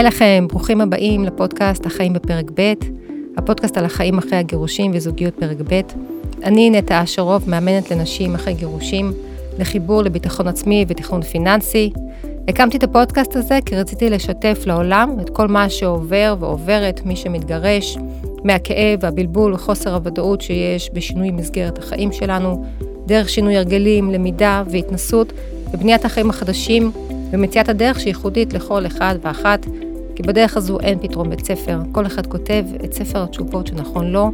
היי לכם, ברוכים הבאים לפודקאסט החיים בפרק ב', הפודקאסט על החיים אחרי הגירושים וזוגיות פרק ב'. אני נטע אשרוב, מאמנת לנשים אחרי גירושים, לחיבור לביטחון עצמי ותכנון פיננסי. הקמתי את הפודקאסט הזה כי רציתי לשתף לעולם את כל מה שעובר ועוברת מי שמתגרש, מהכאב, הבלבול וחוסר הוודאות שיש בשינוי מסגרת החיים שלנו, דרך שינוי הרגלים, למידה והתנסות, ובניית החיים החדשים ומציאת הדרך שייחודית לכל אחד ואחת, כי בדרך הזו אין פתרון בית ספר, כל אחד כותב את ספר התשובות שנכון לו.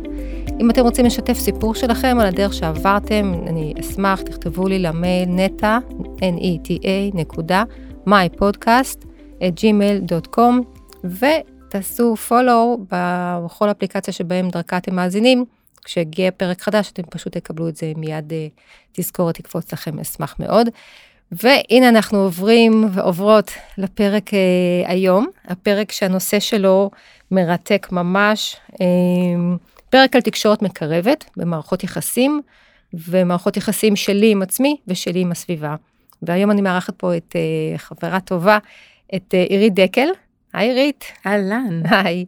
אם אתם רוצים לשתף סיפור שלכם על הדרך שעברתם, אני אשמח, תכתבו לי למייל נטע, n-e-t-a, נקודה, mypodcast, gmail.com, ותעשו follow בכל אפליקציה שבהם דרכה אתם מאזינים. כשיגיע פרק חדש, אתם פשוט תקבלו את זה מיד אה, תזכורת תקפוץ לכם, אשמח מאוד. והנה אנחנו עוברים ועוברות לפרק אה, היום, הפרק שהנושא שלו מרתק ממש, אה, פרק על תקשורת מקרבת במערכות יחסים, ומערכות יחסים שלי עם עצמי ושלי עם הסביבה. והיום אני מארחת פה את אה, חברה טובה, את אה, עירית דקל. היי עירית. אהלן. היי.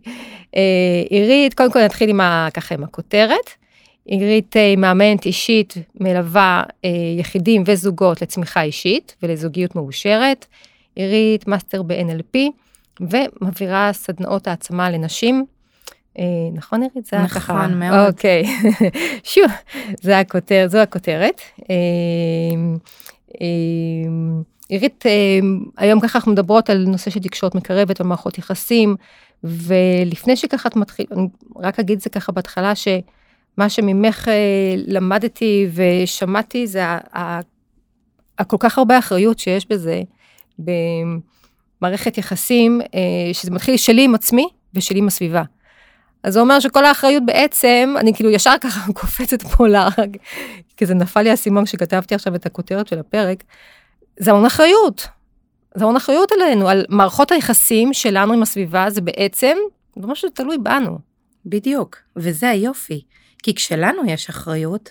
אה, עירית, קודם כל נתחיל עם ה, ככה עם הכותרת. עירית היא מאמנת אישית, מלווה אה, יחידים וזוגות לצמיחה אישית ולזוגיות מאושרת. עירית מאסטר ב-NLP ומעבירה סדנאות העצמה לנשים. אה, נכון עירית? זה נכון ככה. מאוד. אוקיי. שוב, זה הכותר, זו הכותרת. אה, אה, עירית, אה, היום ככה אנחנו מדברות על נושא של תקשורת מקרבת ומערכות יחסים, ולפני שככה את מתחילה, אני רק אגיד זה ככה בהתחלה, ש... מה שממך אה, למדתי ושמעתי זה הכל כך הרבה אחריות שיש בזה, במערכת יחסים, אה, שזה מתחיל שלי עם עצמי ושלי עם הסביבה. אז זה אומר שכל האחריות בעצם, אני כאילו ישר ככה קופצת פה להרג, כי זה נפל לי האסימון כשכתבתי עכשיו את הכותרת של הפרק, זה המון אחריות. זה המון אחריות עלינו, על מערכות היחסים שלנו עם הסביבה, זה בעצם, זה משהו שתלוי בנו. בדיוק, וזה היופי. כי כשלנו יש אחריות,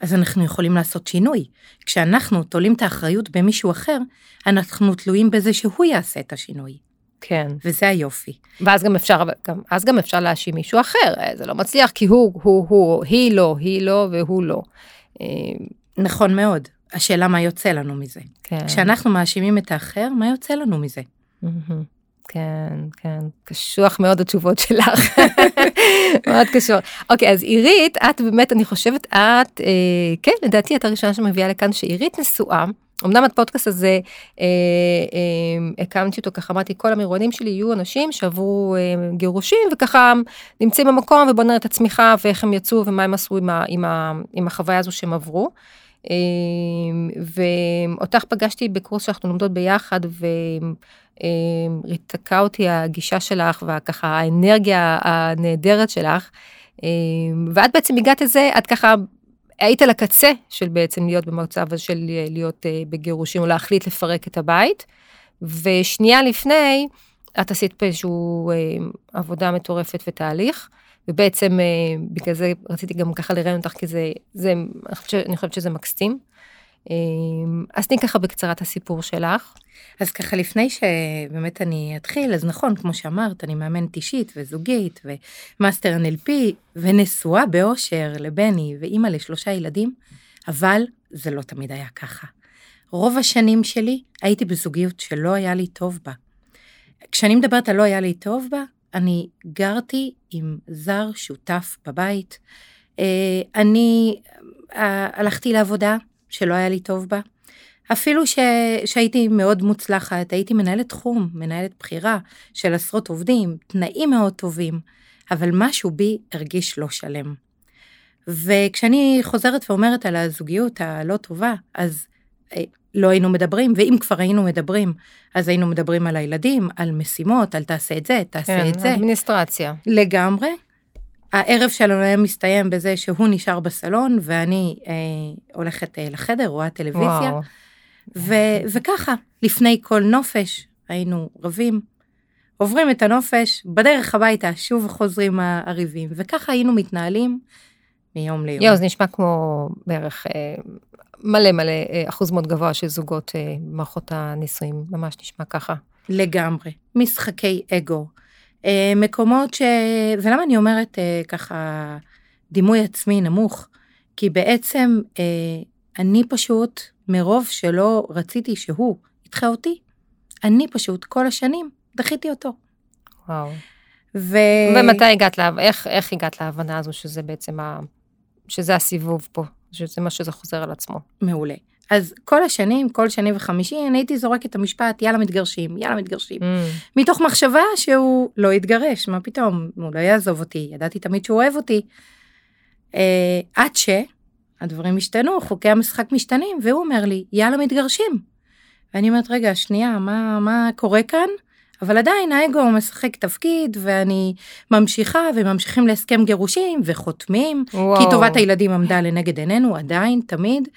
אז אנחנו יכולים לעשות שינוי. כשאנחנו תולים את האחריות במישהו אחר, אנחנו תלויים בזה שהוא יעשה את השינוי. כן. וזה היופי. ואז גם אפשר, גם, אז גם אפשר להאשים מישהו אחר, אה, זה לא מצליח כי הוא, הוא, הוא, היא לא, היא לא והוא לא. אה, נכון מאוד. השאלה מה יוצא לנו מזה. כן. כשאנחנו מאשימים את האחר, מה יוצא לנו מזה? Mm-hmm. כן, כן, קשוח מאוד התשובות שלך, מאוד קשוח. אוקיי, אז עירית, את באמת, אני חושבת, את, אה, כן, לדעתי את הראשונה שמביאה לכאן שעירית נשואה. אמנם הפודקאסט הזה, אה, אה, הקמתי אותו, ככה אמרתי, כל המרואיינים שלי יהיו אנשים שעברו אה, גירושים, וככה נמצאים במקום, ובוא נראה את הצמיחה, ואיך הם יצאו, ומה הם עשו עם, ה, עם, ה, עם החוויה הזו שהם עברו. אה, ואותך פגשתי בקורס שאנחנו לומדות ביחד, ו... אמ, ריתקה אותי הגישה שלך וככה האנרגיה הנהדרת שלך. אמ, ואת בעצם הגעת לזה, את ככה היית על הקצה של בעצם להיות במצב הזה של להיות אה, בגירושים או להחליט לפרק את הבית. ושנייה לפני, את עשית פה איזשהו אה, עבודה מטורפת ותהליך. ובעצם אה, בגלל זה רציתי גם ככה לראיין אותך, כי זה, זה, אני חושבת שזה מקסים. אמ, אז תני ככה בקצרה את הסיפור שלך. אז ככה לפני שבאמת אני אתחיל, אז נכון, כמו שאמרת, אני מאמנת אישית וזוגית ו master NLP ונשואה באושר לבני ואימא לשלושה ילדים, אבל זה לא תמיד היה ככה. רוב השנים שלי הייתי בזוגיות שלא היה לי טוב בה. כשאני מדברת על לא היה לי טוב בה, אני גרתי עם זר שותף בבית. אה, אני אה, הלכתי לעבודה שלא היה לי טוב בה. אפילו ש... שהייתי מאוד מוצלחת, הייתי מנהלת תחום, מנהלת בחירה של עשרות עובדים, תנאים מאוד טובים, אבל משהו בי הרגיש לא שלם. וכשאני חוזרת ואומרת על הזוגיות הלא טובה, אז אה, לא היינו מדברים, ואם כבר היינו מדברים, אז היינו מדברים על הילדים, על משימות, על תעשה את זה, תעשה כן, את זה. אדמיניסטרציה. לגמרי. הערב שלנו היה מסתיים בזה שהוא נשאר בסלון ואני אה, הולכת אה, לחדר, רואה טלוויזיה. ו- וככה, לפני כל נופש היינו רבים, עוברים את הנופש, בדרך הביתה שוב חוזרים הריבים, וככה היינו מתנהלים מיום ליום. יואו, זה נשמע כמו בערך אה, מלא מלא אה, אחוז מאוד גבוה של זוגות אה, במערכות הנישואים, ממש נשמע ככה. לגמרי. משחקי אגו. אה, מקומות ש... ולמה אני אומרת אה, ככה דימוי עצמי נמוך? כי בעצם אה, אני פשוט, מרוב שלא רציתי שהוא ידחה אותי, אני פשוט כל השנים דחיתי אותו. וואו. ו... ומתי הגעת, לה... איך, איך הגעת להבנה הזו שזה בעצם ה... שזה הסיבוב פה, שזה מה שזה חוזר על עצמו. מעולה. אז כל השנים, כל שני וחמישי, אני הייתי זורקת את המשפט, יאללה מתגרשים, יאללה מתגרשים. Mm. מתוך מחשבה שהוא לא יתגרש, מה פתאום, הוא לא יעזוב אותי, ידעתי תמיד שהוא אוהב אותי. אה, עד שהדברים השתנו, חוקי המשחק משתנים, והוא אומר לי, יאללה מתגרשים. ואני אומרת, רגע, שנייה, מה, מה קורה כאן? אבל עדיין האגו משחק תפקיד, ואני ממשיכה, וממשיכים להסכם גירושים, וחותמים, וואו. כי טובת הילדים עמדה לנגד עינינו, עדיין, תמיד.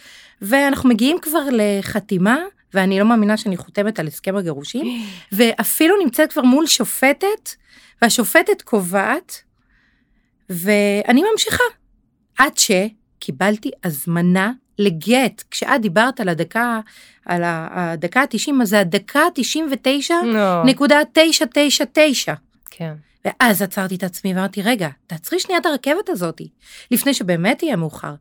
ואנחנו מגיעים כבר לחתימה, ואני לא מאמינה שאני חותמת על הסכם הגירושים, ואפילו נמצאת כבר מול שופטת, והשופטת קובעת, ואני ממשיכה. עד שקיבלתי הזמנה לגט. כשאת דיברת על הדקה, על הדקה ה-90, אז זה הדקה ה-99 לא. נקודה 999. כן. ואז עצרתי את עצמי ואמרתי, רגע, תעצרי שנייה את הרכבת הזאתי, לפני שבאמת יהיה מאוחר.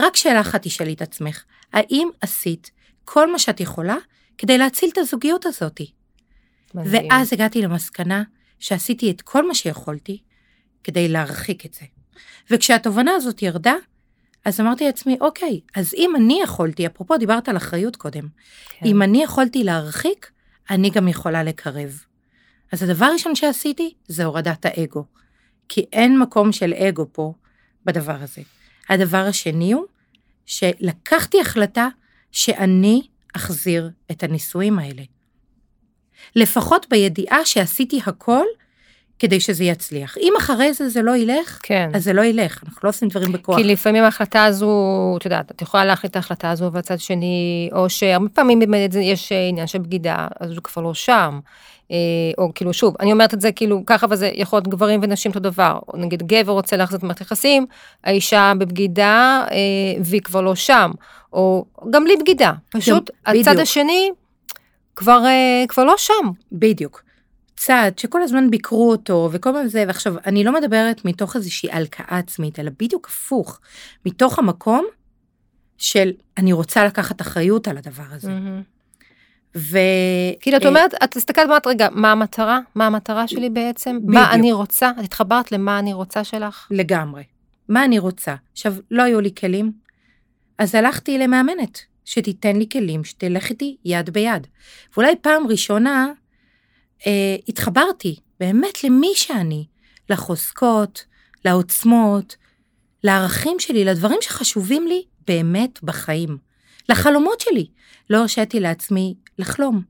רק שאלה אחת תשאלי את עצמך, האם עשית כל מה שאת יכולה כדי להציל את הזוגיות הזאתי? מדהים. ואז הגעתי למסקנה שעשיתי את כל מה שיכולתי כדי להרחיק את זה. וכשהתובנה הזאת ירדה, אז אמרתי לעצמי, אוקיי, אז אם אני יכולתי, אפרופו דיברת על אחריות קודם, כן. אם אני יכולתי להרחיק, אני גם יכולה לקרב. אז הדבר הראשון שעשיתי זה הורדת האגו. כי אין מקום של אגו פה בדבר הזה. הדבר השני הוא שלקחתי החלטה שאני אחזיר את הנישואים האלה. לפחות בידיעה שעשיתי הכל כדי שזה יצליח. אם אחרי זה זה לא ילך, כן. אז זה לא ילך, אנחנו לא עושים דברים בכוח. כי לפעמים ההחלטה הזו, את יודעת, את יכולה להחליט את ההחלטה הזו, והצד שני, או שהרבה פעמים באמת יש אה, עניין של בגידה, אז הוא כבר לא שם. אה, או כאילו, שוב, אני אומרת את זה כאילו ככה, וזה יכול להיות גברים ונשים אותו דבר. נגיד גבר רוצה להחזיר את מערכת יחסים, האישה בבגידה, אה, והיא כבר לא שם. או גם בלי בגידה, פשוט הצד בדיוק. השני כבר, כבר לא שם. בדיוק. צד שכל הזמן ביקרו אותו וכל הזמן זה, ועכשיו, אני לא מדברת מתוך איזושהי הלקאה עצמית, אלא בדיוק הפוך, מתוך המקום של אני רוצה לקחת אחריות על הדבר הזה. ו... כאילו, את אה, אומרת, את הסתכלת ואמרת, רגע, מה המטרה? מה המטרה שלי בעצם? מה בדיוק. אני רוצה? את התחברת למה אני רוצה שלך? לגמרי. מה אני רוצה? עכשיו, לא היו לי כלים, אז הלכתי למאמנת, שתיתן לי כלים, שתלך איתי יד ביד. ואולי פעם ראשונה אה, התחברתי באמת למי שאני, לחוזקות, לעוצמות, לערכים שלי, לדברים שחשובים לי באמת בחיים, לחלומות שלי. לא הרשיתי לעצמי לחלום.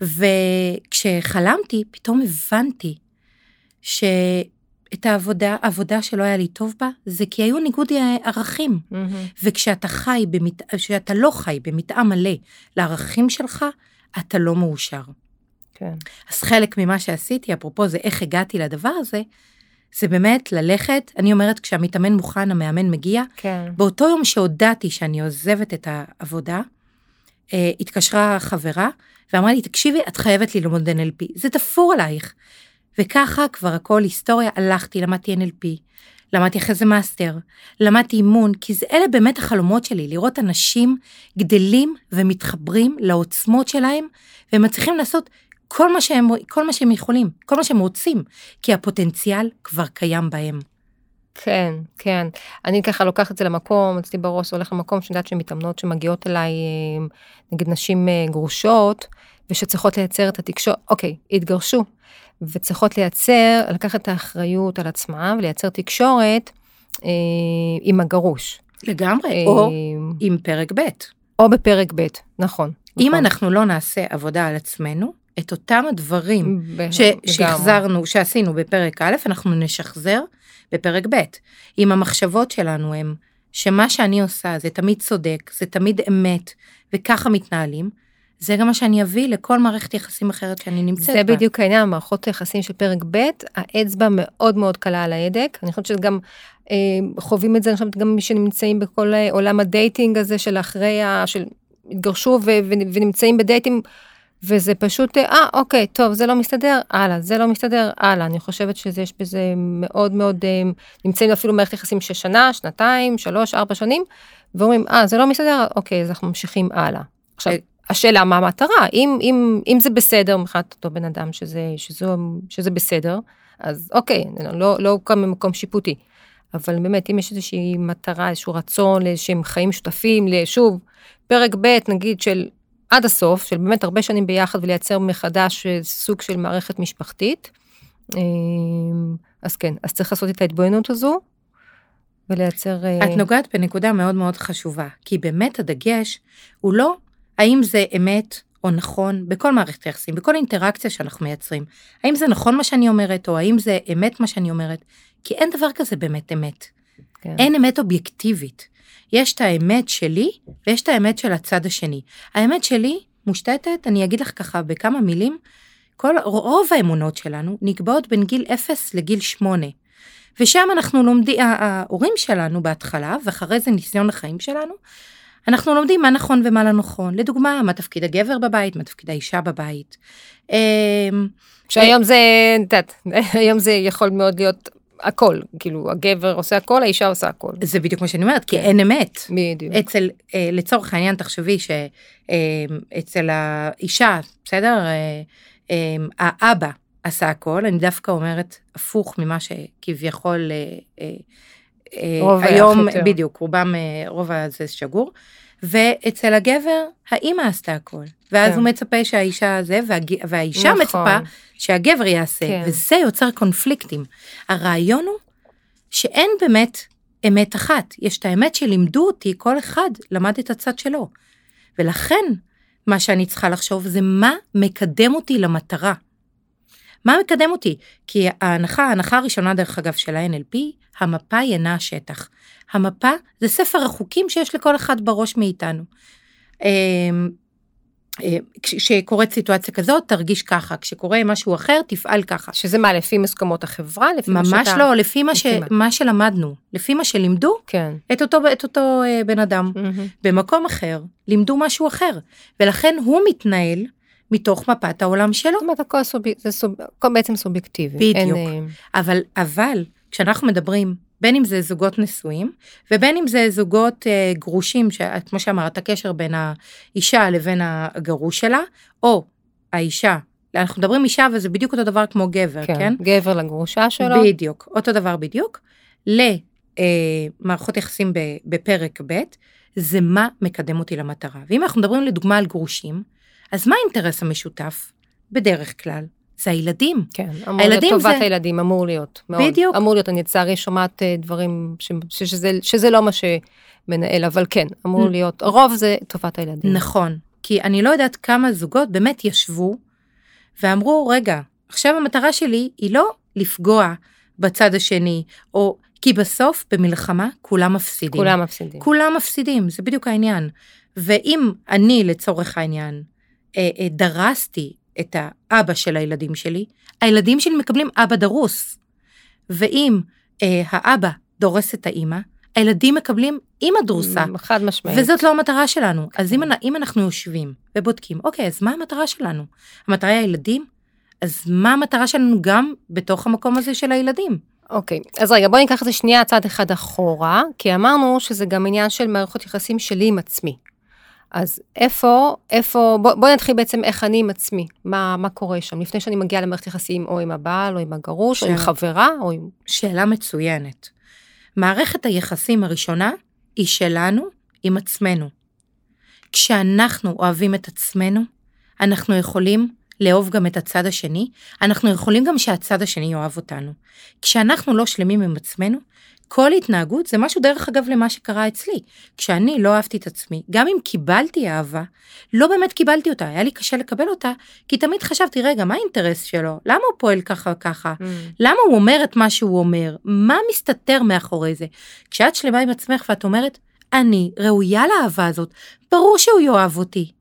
וכשחלמתי, פתאום הבנתי שאת העבודה, העבודה שלא היה לי טוב בה, זה כי היו ניגוד ערכים. וכשאתה חי, במת... כשאתה לא חי במתאם מלא לערכים שלך, אתה לא מאושר. כן. אז חלק ממה שעשיתי, אפרופו זה איך הגעתי לדבר הזה, זה באמת ללכת, אני אומרת, כשהמתאמן מוכן, המאמן מגיע, כן. באותו יום שהודעתי שאני עוזבת את העבודה, אה, התקשרה חברה ואמרה לי, תקשיבי, את חייבת ללמוד NLP, זה תפור עלייך. וככה כבר הכל היסטוריה, הלכתי, למדתי NLP, למדתי אחרי זה master, למדתי אימון, כי זה אלה באמת החלומות שלי, לראות אנשים גדלים ומתחברים לעוצמות שלהם, והם מצליחים לעשות כל מה שהם, כל מה שהם יכולים, כל מה שהם רוצים, כי הפוטנציאל כבר קיים בהם. כן, כן. אני ככה לוקחת את זה למקום, אצלי בראש הולך למקום שאני יודעת שמתאמנות שמגיעות אליי, אה, נגיד נשים אה, גרושות, ושצריכות לייצר את התקשורת, אוקיי, התגרשו, וצריכות לייצר, לקחת את האחריות על עצמם, ולייצר תקשורת אה, עם הגרוש. לגמרי, אה, או עם פרק ב'. או בפרק ב', נכון. אם נכון. אנחנו לא נעשה עבודה על עצמנו, את אותם הדברים ב- ש- לגמרי. שהחזרנו, שעשינו בפרק א', אנחנו נשחזר בפרק ב'. אם המחשבות שלנו הם שמה שאני עושה זה תמיד צודק, זה תמיד אמת, וככה מתנהלים, זה גם מה שאני אביא לכל מערכת יחסים אחרת שאני נמצאת זה בה. בדיוק העניין, המערכות היחסים של פרק ב', האצבע מאוד מאוד קלה על ההדק. אני חושבת שגם אה, חווים את זה, אני חושבת גם מי שנמצאים בכל אה, עולם ה dating הזה של אחרי, ה, של התגרשו ו, ו, ונמצאים בדייטים, וזה פשוט, אה, אוקיי, טוב, זה לא מסתדר, הלאה, זה לא מסתדר, הלאה. אני חושבת שיש בזה מאוד מאוד, אה, נמצאים אפילו מערכת יחסים של שנה, שנתיים, שלוש, ארבע שנים, ואומרים, אה, זה לא מסתדר, אוקיי, אז אנחנו ממשיכים הלאה. עכשיו, אה, השאלה מה המטרה, אם, אם, אם זה בסדר מבחינת אותו בן אדם שזה, שזה, שזה בסדר, אז אוקיי, לא, לא הוקם ממקום שיפוטי. אבל באמת, אם יש איזושהי מטרה, איזשהו רצון לאיזשהם חיים משותפים, שוב, פרק ב', נגיד, של עד הסוף, של באמת הרבה שנים ביחד ולייצר מחדש סוג של מערכת משפחתית, אמ, אז כן, אז צריך לעשות את ההתבוננות הזו, ולייצר... אה, את נוגעת בנקודה מאוד מאוד חשובה, כי באמת הדגש הוא לא האם זה אמת או נכון בכל מערכת היחסים, בכל אינטראקציה שאנחנו מייצרים. האם זה נכון מה שאני אומרת, או האם זה אמת מה שאני אומרת, כי אין דבר כזה באמת אמת. כן. אין אמת אובייקטיבית. יש את האמת שלי ויש את האמת של הצד השני. האמת שלי מושתתת, אני אגיד לך ככה בכמה מילים, כל, רוב האמונות שלנו נקבעות בין גיל 0 לגיל 8. ושם אנחנו לומדים, ההורים שלנו בהתחלה, ואחרי זה ניסיון החיים שלנו, אנחנו לומדים מה נכון ומה לא נכון. לדוגמה, מה תפקיד הגבר בבית, מה תפקיד האישה בבית. אמ, שהיום זה, את יודעת, היום זה יכול מאוד להיות הכל, כאילו הגבר עושה הכל, האישה עושה הכל. זה בדיוק מה שאני אומרת, כי כן. אין אמת. בדיוק. אצל, אה, לצורך העניין, תחשבי שאצל אה, האישה, בסדר? אה, אה, האבא עשה הכל, אני דווקא אומרת הפוך ממה שכביכול אה, אה, אה היום, בדיוק, רובם, אה, רוב הזה שגור. ואצל הגבר, האימא עשתה הכל. ואז כן. הוא מצפה שהאישה הזה, והג... והאישה נכון. מצפה שהגבר יעשה, כן. וזה יוצר קונפליקטים. הרעיון הוא שאין באמת אמת אחת, יש את האמת שלימדו אותי, כל אחד למד את הצד שלו. ולכן, מה שאני צריכה לחשוב זה מה מקדם אותי למטרה. מה מקדם אותי? כי ההנחה, ההנחה הראשונה דרך אגב של ה-NLP, המפה היא אינה השטח. המפה זה ספר החוקים שיש לכל אחד בראש מאיתנו. אמ, אה, כשקורית סיטואציה כזאת תרגיש ככה כשקורה משהו אחר תפעל ככה שזה מה לפי מסכמות החברה לפי ממש מה שאתה... לא לפי מה, ש... מה שלמדנו לפי מה שלימדו כן. את אותו את אותו אה, בן אדם mm-hmm. במקום אחר לימדו משהו אחר ולכן הוא מתנהל מתוך מפת העולם שלו. זאת אומרת הכל סוב... זה סוב... הכל בעצם סובייקטיבי. בדיוק. אין... אה, אבל אבל כשאנחנו מדברים בין אם זה זוגות נשואים ובין אם זה זוגות אה, גרושים כמו שאמרת הקשר בין האישה לבין הגרוש שלה או האישה. אנחנו מדברים אישה וזה בדיוק אותו דבר כמו גבר כן, כן? גבר לגרושה שלו. בדיוק אותו דבר בדיוק. למערכות אה, יחסים בפרק ב' זה מה מקדם אותי למטרה. ואם אנחנו מדברים לדוגמה על גרושים אז מה האינטרס המשותף? בדרך כלל זה הילדים. כן, אמור להיות טובת זה... הילדים, אמור להיות. מאוד. בדיוק. אמור להיות, אני לצערי שומעת אה, דברים ש... שזה, שזה לא מה שמנהל, אבל כן, אמור נ... להיות, רוב זה טובת הילדים. נכון, כי אני לא יודעת כמה זוגות באמת ישבו ואמרו, רגע, עכשיו המטרה שלי היא לא לפגוע בצד השני, או כי בסוף במלחמה כולם מפסידים. כולם מפסידים. כולם מפסידים, זה בדיוק העניין. ואם אני לצורך העניין אה, אה, דרסתי את האבא של הילדים שלי, הילדים שלי מקבלים אבא דרוס. ואם אה, האבא דורס את האימא, הילדים מקבלים אימא דרוסה. חד משמעית. וזאת לא המטרה שלנו. אז אם, אם אנחנו יושבים ובודקים, אוקיי, אז מה המטרה שלנו? המטרה היא הילדים? אז מה המטרה שלנו גם בתוך המקום הזה של הילדים? אוקיי, okay. אז רגע, בואי ניקח את זה שנייה צעד אחד אחורה, כי אמרנו שזה גם עניין של מערכות יחסים שלי עם עצמי. אז איפה, איפה, בוא, בוא נתחיל בעצם איך אני עם עצמי, מה, מה קורה שם, לפני שאני מגיעה למערכת יחסים או עם הבעל, או עם הגרוש, שאלה, או עם חברה, או עם... שאלה מצוינת. מערכת היחסים הראשונה היא שלנו עם עצמנו. כשאנחנו אוהבים את עצמנו, אנחנו יכולים לאהוב גם את הצד השני, אנחנו יכולים גם שהצד השני יאהב אותנו. כשאנחנו לא שלמים עם עצמנו, כל התנהגות זה משהו דרך אגב למה שקרה אצלי. כשאני לא אהבתי את עצמי, גם אם קיבלתי אהבה, לא באמת קיבלתי אותה, היה לי קשה לקבל אותה, כי תמיד חשבתי, רגע, מה האינטרס שלו? למה הוא פועל ככה וככה? Mm. למה הוא אומר את מה שהוא אומר? מה מסתתר מאחורי זה? כשאת שלמה עם עצמך ואת אומרת, אני ראויה לאהבה הזאת, ברור שהוא יאהב אותי.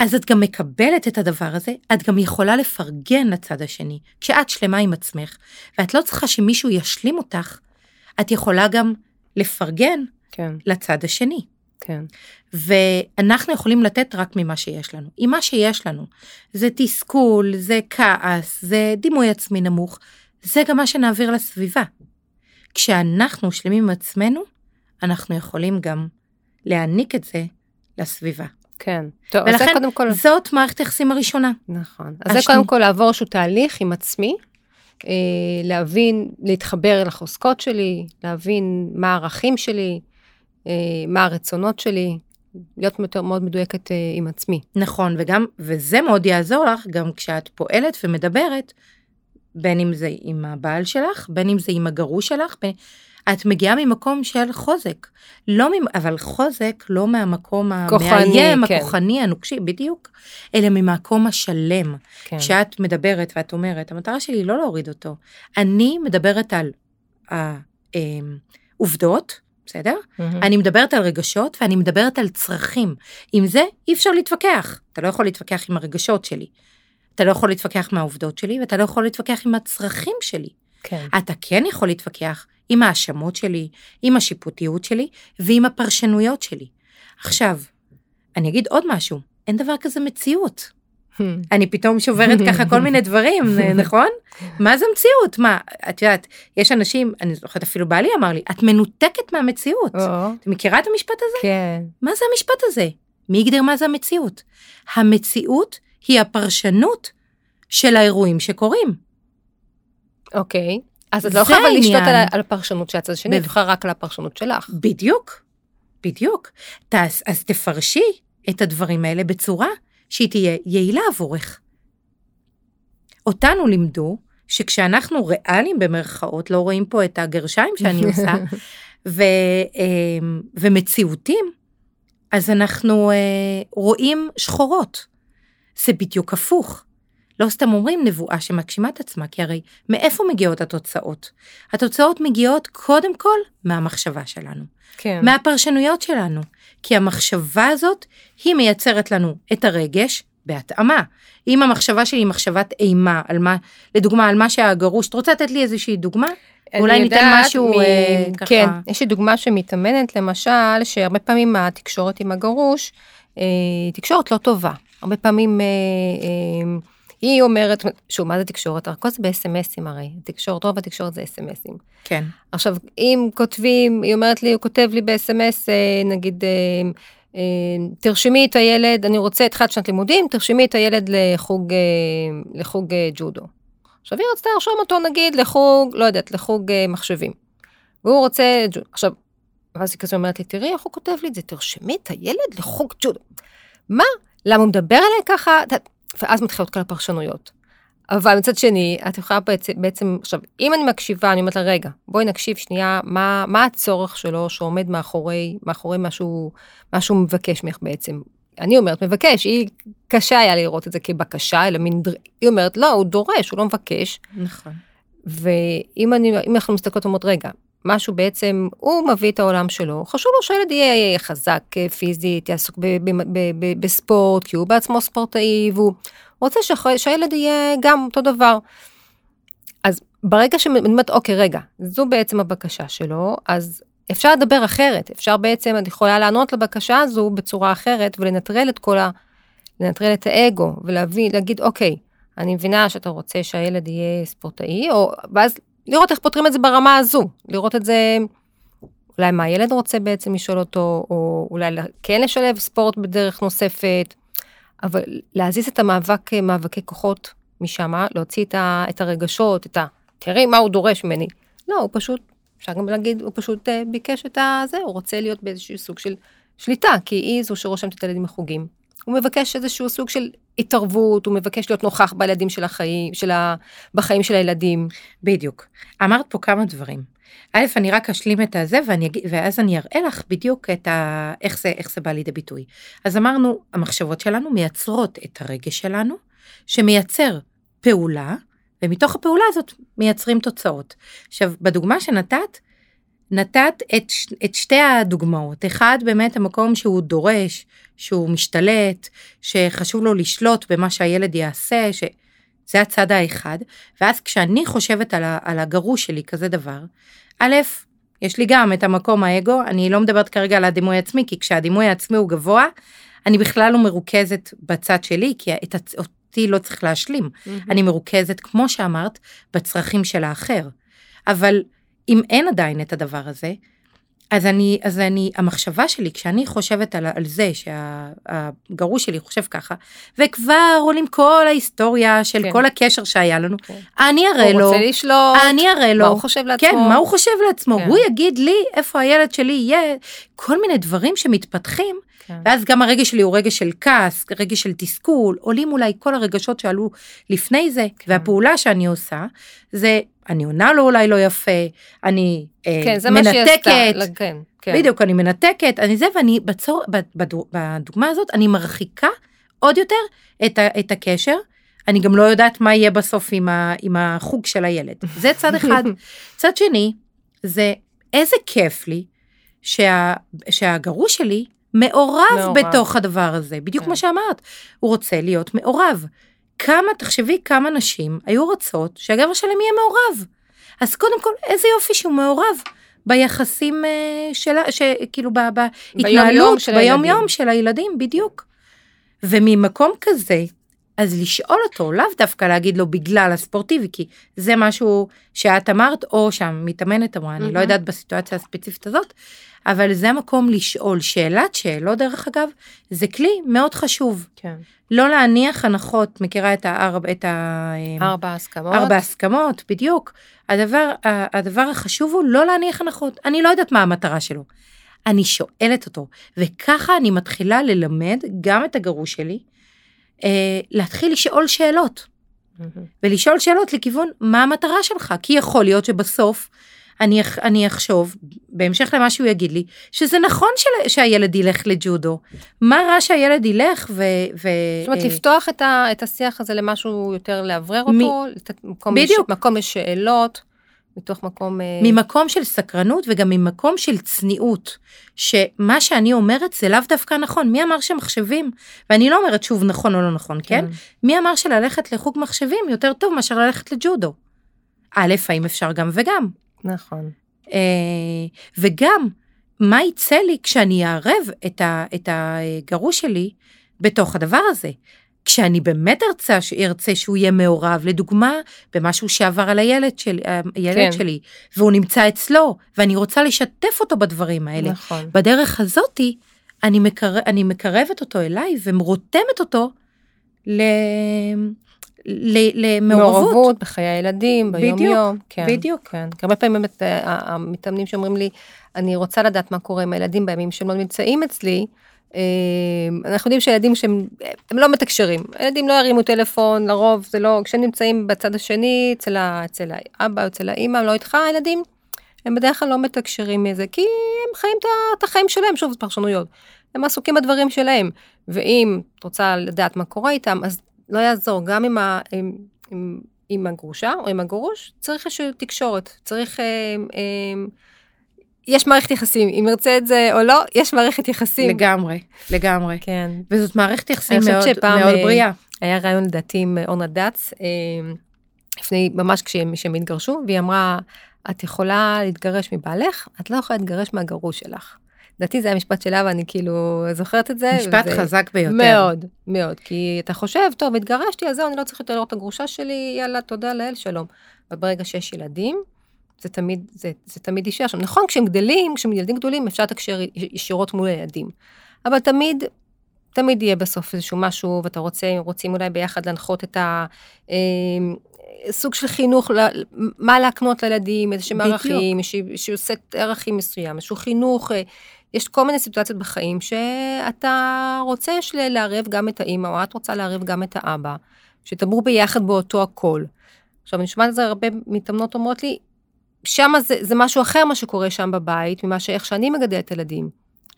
אז את גם מקבלת את הדבר הזה, את גם יכולה לפרגן לצד השני. כשאת שלמה עם עצמך, ואת לא צריכה שמישהו ישלים אותך, את יכולה גם לפרגן כן. לצד השני. כן. ואנחנו יכולים לתת רק ממה שיש לנו. אם מה שיש לנו זה תסכול, זה כעס, זה דימוי עצמי נמוך, זה גם מה שנעביר לסביבה. כשאנחנו שלמים עם עצמנו, אנחנו יכולים גם להעניק את זה לסביבה. כן. טוב, אז זה ולכן קודם כל... זאת מערכת היחסים הראשונה. נכון. אז זה השני- קודם כל לעבור איזשהו תהליך עם עצמי, אה, להבין, להתחבר לחוזקות שלי, להבין מה הערכים שלי, אה, מה הרצונות שלי, להיות יותר מאוד מדויקת אה, עם עצמי. נכון, וגם, וזה מאוד יעזור לך גם כשאת פועלת ומדברת, בין אם זה עם הבעל שלך, בין אם זה עם הגרוש שלך, בין... את מגיעה ממקום של חוזק. לא ממ... אבל חוזק לא מהמקום כוחני, המאיים, כן. הכוחני, הנוקשי, בדיוק, אלא ממקום השלם. כן. כשאת מדברת ואת אומרת, המטרה שלי היא לא להוריד אותו. אני מדברת על העובדות, בסדר? מהמם. אני מדברת על רגשות ואני מדברת על צרכים. עם זה אי אפשר להתווכח. אתה לא יכול להתווכח עם הרגשות שלי. אתה לא יכול להתווכח מהעובדות שלי ואתה לא יכול להתווכח עם הצרכים שלי. כן. אתה כן יכול להתווכח עם האשמות שלי, עם השיפוטיות שלי ועם הפרשנויות שלי. עכשיו, אני אגיד עוד משהו, אין דבר כזה מציאות. אני פתאום שוברת ככה כל מיני דברים, נכון? מה זה מציאות? מה, את יודעת, יש אנשים, אני זוכרת אפילו בעלי אמר לי, את מנותקת מהמציאות. או, את מכירה את המשפט הזה? כן. מה זה המשפט הזה? מי הגדיר מה זה המציאות? המציאות היא הפרשנות של האירועים שקורים. אוקיי. אז את לא יכולה אבל לשלוט העניין. על על הפרשנות של הצד השני, את יכולה רק על הפרשנות שלך. בדיוק, בדיוק. תעש, אז תפרשי את הדברים האלה בצורה שהיא תהיה יעילה עבורך. אותנו לימדו שכשאנחנו ריאליים במרכאות, לא רואים פה את הגרשיים שאני עושה, ו, אמ, ומציאותיים, אז אנחנו אה, רואים שחורות. זה בדיוק הפוך. לא סתם אומרים נבואה שמגשימה את עצמה, כי הרי מאיפה מגיעות התוצאות? התוצאות מגיעות קודם כל מהמחשבה שלנו, כן. מהפרשנויות שלנו, כי המחשבה הזאת היא מייצרת לנו את הרגש בהתאמה. אם המחשבה שלי היא מחשבת אימה, על מה, לדוגמה, על מה שהגרוש, את רוצה לתת לי איזושהי דוגמה? אולי ניתן משהו, מ- אה, ככה. כן, יש לי דוגמה שמתאמנת, למשל, שהרבה פעמים התקשורת עם הגרוש, אה, תקשורת לא טובה. הרבה פעמים אה, אה, היא אומרת, שוב, מה זה תקשורת? הכל זה ב-SMSים הרי. תקשורת, רוב התקשורת זה SMSים. כן, עכשיו, אם כותבים, היא אומרת לי, הוא כותב לי ב-SMS, אה, נגיד, אה, אה, תרשמי את הילד, אני רוצה את תחילת שנת לימודים, תרשמי את הילד לחוג, לחוג ג'ודו. עכשיו, היא רצתה לרשום אותו, נגיד, לחוג, לא יודעת, לחוג מחשבים. והוא רוצה ג'ודו. עכשיו, ואז היא כזה אומרת לי, תראי איך הוא כותב לי את זה, תרשמי את הילד לחוג ג'ודו. מה? למה הוא מדבר אליי ככה? ואז מתחילות כל הפרשנויות. אבל מצד שני, את יכולה בעצם, בעצם, עכשיו, אם אני מקשיבה, אני אומרת לה, רגע, בואי נקשיב שנייה, מה, מה הצורך שלו שעומד מאחורי, מאחורי מה שהוא, מה שהוא מבקש ממך בעצם. אני אומרת, מבקש, היא, קשה היה לי לראות את זה כבקשה, אלא מין, דר- היא אומרת, לא, הוא דורש, הוא לא מבקש. נכון. ואם אני, אם אנחנו מסתכלות ואומרות, רגע, משהו בעצם, הוא מביא את העולם שלו, חשוב לו שהילד יהיה חזק אה, פיזית, יעסוק בספורט, כי הוא בעצמו ספורטאי, והוא רוצה שהילד יהיה גם אותו דבר. אז ברגע שאני אומרת, אוקיי, רגע, זו בעצם הבקשה שלו, אז אפשר לדבר אחרת, אפשר בעצם, את יכולה לענות לבקשה הזו בצורה אחרת ולנטרל את כל ה... לנטרל את האגו ולהביא, להגיד, אוקיי, אני מבינה שאתה רוצה שהילד יהיה ספורטאי, או, ואז לראות איך פותרים את זה ברמה הזו, לראות את זה, אולי מה הילד רוצה בעצם לשאול אותו, או אולי כן לשלב ספורט בדרך נוספת, אבל להזיז את המאבק, מאבקי כוחות משם, להוציא את, ה, את הרגשות, את ה... תראי מה הוא דורש ממני. לא, הוא פשוט, אפשר גם להגיד, הוא פשוט אה, ביקש את הזה, הוא רוצה להיות באיזשהו סוג של שליטה, כי היא זו שרושמת את הילדים מחוגים. הוא מבקש איזשהו סוג של התערבות, הוא מבקש להיות נוכח בילדים של החיים, של ה... בחיים של הילדים. בדיוק. אמרת פה כמה דברים. א', אני רק אשלים את הזה, ואני ואז אני אראה לך בדיוק את ה... איך, זה, איך זה בא לידי ביטוי. אז אמרנו, המחשבות שלנו מייצרות את הרגש שלנו, שמייצר פעולה, ומתוך הפעולה הזאת מייצרים תוצאות. עכשיו, בדוגמה שנתת, נתת את, את שתי הדוגמאות. אחד, באמת המקום שהוא דורש, שהוא משתלט, שחשוב לו לשלוט במה שהילד יעשה, ש... זה הצד האחד, ואז כשאני חושבת על, ה, על הגרוש שלי כזה דבר, א', יש לי גם את המקום האגו, אני לא מדברת כרגע על הדימוי העצמי, כי כשהדימוי העצמי הוא גבוה, אני בכלל לא מרוכזת בצד שלי, כי את, אותי לא צריך להשלים. Mm-hmm. אני מרוכזת, כמו שאמרת, בצרכים של האחר. אבל אם אין עדיין את הדבר הזה, אז אני, אז אני, המחשבה שלי, כשאני חושבת על, על זה שהגרוש שלי חושב ככה, וכבר עולים כל ההיסטוריה של כן. כל הקשר שהיה לנו, כן. אני אראה לו, הוא רוצה לשלוט, אני אראה לו, מה הוא חושב לעצמו, כן, מה הוא חושב לעצמו, כן. הוא יגיד לי איפה הילד שלי יהיה, כל מיני דברים שמתפתחים, כן. ואז גם הרגש שלי הוא רגש של כעס, רגש של תסכול, עולים אולי כל הרגשות שעלו לפני זה, כן. והפעולה שאני עושה, זה אני עונה לו אולי לא יפה, אני אה, כן, זה מנתקת, מה שהיא כן, כן. בדיוק, אני מנתקת, אני זה, ואני בצור, בדוגמה הזאת, אני מרחיקה עוד יותר את, ה, את הקשר. אני גם לא יודעת מה יהיה בסוף עם, ה, עם החוג של הילד. זה צד אחד. צד שני, זה איזה כיף לי שה, שהגרוש שלי מעורב, מעורב בתוך הדבר הזה, בדיוק כן. כמו שאמרת, הוא רוצה להיות מעורב. כמה, תחשבי כמה נשים היו רוצות שהגבר שלהם יהיה מעורב. אז קודם כל, איזה יופי שהוא מעורב ביחסים אה, שלה, כאילו בהתנהלות, ביום יום של הילדים, בדיוק. וממקום כזה, אז לשאול אותו, לאו דווקא להגיד לו בגלל הספורטיבי, כי זה משהו שאת אמרת, או שהמתאמנת אמרה, אני לא יודעת בסיטואציה הספציפית הזאת, אבל זה המקום לשאול. שאלת שאלות, דרך אגב, זה כלי מאוד חשוב. כן. לא להניח הנחות, מכירה את הארבע, את ה... ארבע הסכמות. ארבע הסכמות, בדיוק. הדבר, הדבר החשוב הוא לא להניח הנחות. אני לא יודעת מה המטרה שלו. אני שואלת אותו, וככה אני מתחילה ללמד גם את הגרוש שלי, אה, להתחיל לשאול שאלות. Mm-hmm. ולשאול שאלות לכיוון מה המטרה שלך, כי יכול להיות שבסוף אני, אני אחשוב, בהמשך למה שהוא יגיד לי, שזה נכון של, שהילד ילך לג'ודו. מה רע שהילד ילך ו... ו זאת אומרת, אה... לפתוח את, ה, את השיח הזה למשהו יותר לאוורר אותו, מ... מקום בדיוק. לש... מקום לשאלות. מתוך מקום... אה, ממקום של סקרנות וגם ממקום של צניעות, שמה שאני אומרת זה לאו דווקא נכון. מי אמר שמחשבים, ואני לא אומרת שוב נכון או לא נכון, כן? כן? מי אמר שללכת לחוג מחשבים יותר טוב מאשר ללכת לג'ודו? א', האם אפשר גם וגם? נכון. אה, וגם, מה יצא לי כשאני אערב את, ה, את הגרוש שלי בתוך הדבר הזה? כשאני באמת ארצה, ארצה שהוא יהיה מעורב, לדוגמה, במשהו שעבר על הילד, של, הילד כן. שלי, והוא נמצא אצלו, ואני רוצה לשתף אותו בדברים האלה. נכון. בדרך הזאתי, אני, מקר... אני מקרבת אותו אליי ומרותמת אותו ל... למעורבות. מעורבות בחיי הילדים, ביום בדיוק, יום. כן, בדיוק. כן. הרבה פעמים באמת אה, המתאמנים שאומרים לי, אני רוצה לדעת מה קורה עם הילדים בימים שהם לא נמצאים אצלי, אה, אנחנו יודעים שילדים שהם הם לא מתקשרים, ילדים לא ירימו טלפון, לרוב זה לא, כשהם נמצאים בצד השני, אצל, ה, אצל האבא אצל האימא, לא איתך הילדים, הם בדרך כלל לא מתקשרים מזה, כי הם חיים את החיים שלהם, שוב, זה פרשנויות. הם עסוקים בדברים שלהם, ואם את רוצה לדעת מה קורה איתם, אז לא יעזור, גם עם, ה, עם, עם, עם הגרושה או עם הגרוש, צריך איזושהי תקשורת, צריך... אה, אה, יש מערכת יחסים, אם ירצה את זה או לא, יש מערכת יחסים. לגמרי, לגמרי. כן. וזאת מערכת יחסים מאוד, מאוד אה, בריאה. היה רעיון לדעתי עם אורנה דץ, אה, לפני, ממש כשהם, התגרשו, והיא אמרה, את יכולה להתגרש מבעלך, את לא יכולה להתגרש מהגרוש שלך. לדעתי זה היה משפט שלה ואני כאילו זוכרת את זה. משפט וזה... חזק ביותר. מאוד, מאוד, כי אתה חושב, טוב, התגרשתי, אז זהו, אני לא צריך יותר לראות את הגרושה שלי, יאללה, תודה לאל, שלום. וברגע שיש ילדים, זה תמיד, זה, זה תמיד יישאר שם. נכון, כשהם גדלים, כשהם ילדים גדולים, אפשר לתקשר ישירות מול הילדים. אבל תמיד, תמיד יהיה בסוף איזשהו משהו, ואתה רוצה, רוצים אולי ביחד להנחות את ה... אה, סוג של חינוך, מה להקנות לילדים, איזה שהם ערכים, איזשהו סט ערכים מסוים, איזשהו חינוך. אה, יש כל מיני סיטואציות בחיים שאתה רוצה לערב גם את האימא, או את רוצה לערב גם את האבא, שתאמרו ביחד באותו הכל. עכשיו, אני שומעת את זה הרבה מתאמנות אומרות לי, שם זה, זה משהו אחר מה שקורה שם בבית, ממה שאיך שאני מגדלת ילדים.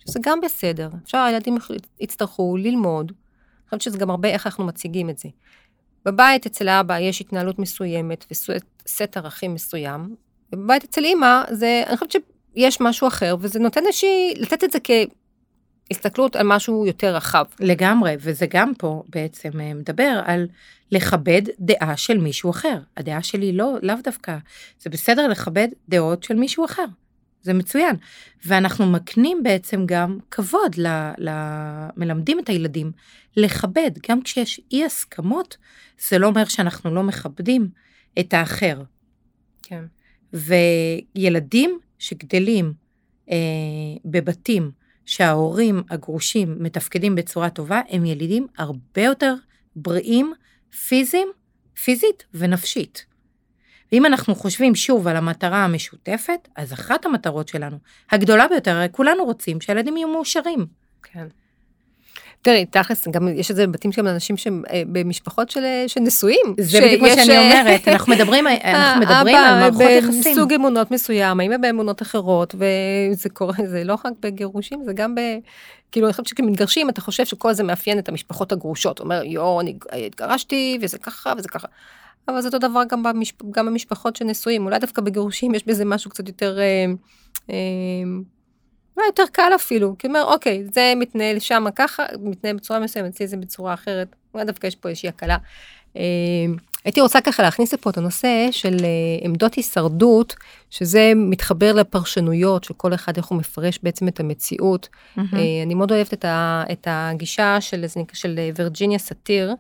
שזה גם בסדר, אפשר, הילדים יצטרכו ללמוד. אני חושבת שזה גם הרבה איך אנחנו מציגים את זה. בבית אצל האבא יש התנהלות מסוימת וסט ערכים מסוים, ובבית אצל אימא זה, אני חושבת שיש משהו אחר, וזה נותן איזושהי, לתת את זה כהסתכלות על משהו יותר רחב. לגמרי, וזה גם פה בעצם אה, מדבר על לכבד דעה של מישהו אחר. הדעה שלי לא, לאו דווקא. זה בסדר לכבד דעות של מישהו אחר. זה מצוין. ואנחנו מקנים בעצם גם כבוד, ל, ל, מלמדים את הילדים לכבד, גם כשיש אי הסכמות, זה לא אומר שאנחנו לא מכבדים את האחר. כן. וילדים שגדלים אה, בבתים שההורים הגרושים מתפקדים בצורה טובה, הם ילידים הרבה יותר בריאים, פיזיים, פיזית ונפשית. ואם אנחנו חושבים שוב על המטרה המשותפת, אז אחת המטרות שלנו, הגדולה ביותר, כולנו רוצים שהילדים יהיו מאושרים. כן. תראי, תכלס, גם יש את זה בבתים של אנשים שהם אה, במשפחות של, אה, של נשואים. זה בדיוק מה שאני אה, אומרת, אנחנו מדברים, אנחנו מדברים על מערכות יחסים. בסוג אמונות מסוים, האמא באמונות אחרות, וזה קורה, זה לא רק בגירושים, זה גם ב... כאילו, אני חושבת שכמתגרשים, אתה חושב שכל זה מאפיין את המשפחות הגרושות. אומר, יואו, אני התגרשתי, וזה ככה, וזה ככה. אבל זה אותו דבר גם, במשפ... גם במשפחות של נשואים, אולי דווקא בגירושים יש בזה משהו קצת יותר... אה, אה, אולי יותר קל אפילו, כי אומר, אוקיי, זה מתנהל שם ככה, מתנהל בצורה מסוימת, אצלי זה בצורה אחרת, אולי דווקא יש פה איזושהי הקלה. אה, הייתי רוצה ככה להכניס לפה את הנושא של אה, עמדות הישרדות, שזה מתחבר לפרשנויות של כל אחד, איך הוא מפרש בעצם את המציאות. Mm-hmm. אני מאוד אוהבת את, ה, את הגישה של, של וירג'יניה סאטיר.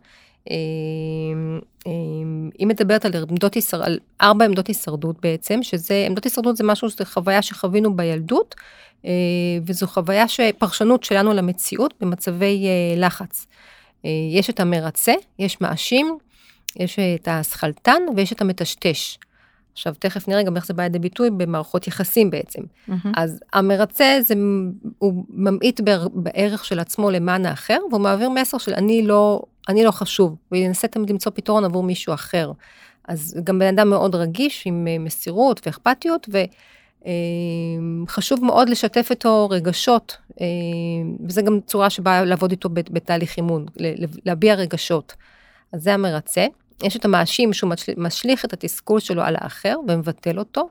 היא מדברת על עמדות הישרדות, על ארבע עמדות הישרדות בעצם, שזה, עמדות הישרדות זה משהו, זו חוויה שחווינו בילדות, אה, וזו חוויה שפרשנות שלנו למציאות במצבי אה, לחץ. אה, יש את המרצה, יש מאשים, יש את הסכלתן ויש את המטשטש. עכשיו תכף נראה גם איך זה בא לידי ביטוי במערכות יחסים בעצם. Mm-hmm. אז המרצה זה, הוא ממעיט בערך של עצמו למען האחר, והוא מעביר מסר של אני לא, אני לא חשוב, וינסה תמיד למצוא פתרון עבור מישהו אחר. אז גם בן אדם מאוד רגיש עם מסירות ואכפתיות, ו... אמ, חשוב מאוד לשתף איתו רגשות, אמ, וזה גם צורה שבאה לעבוד איתו בתהליך אימון, להביע רגשות. אז זה המרצה. יש את המאשים שהוא משליך את התסכול שלו על האחר ומבטל אותו.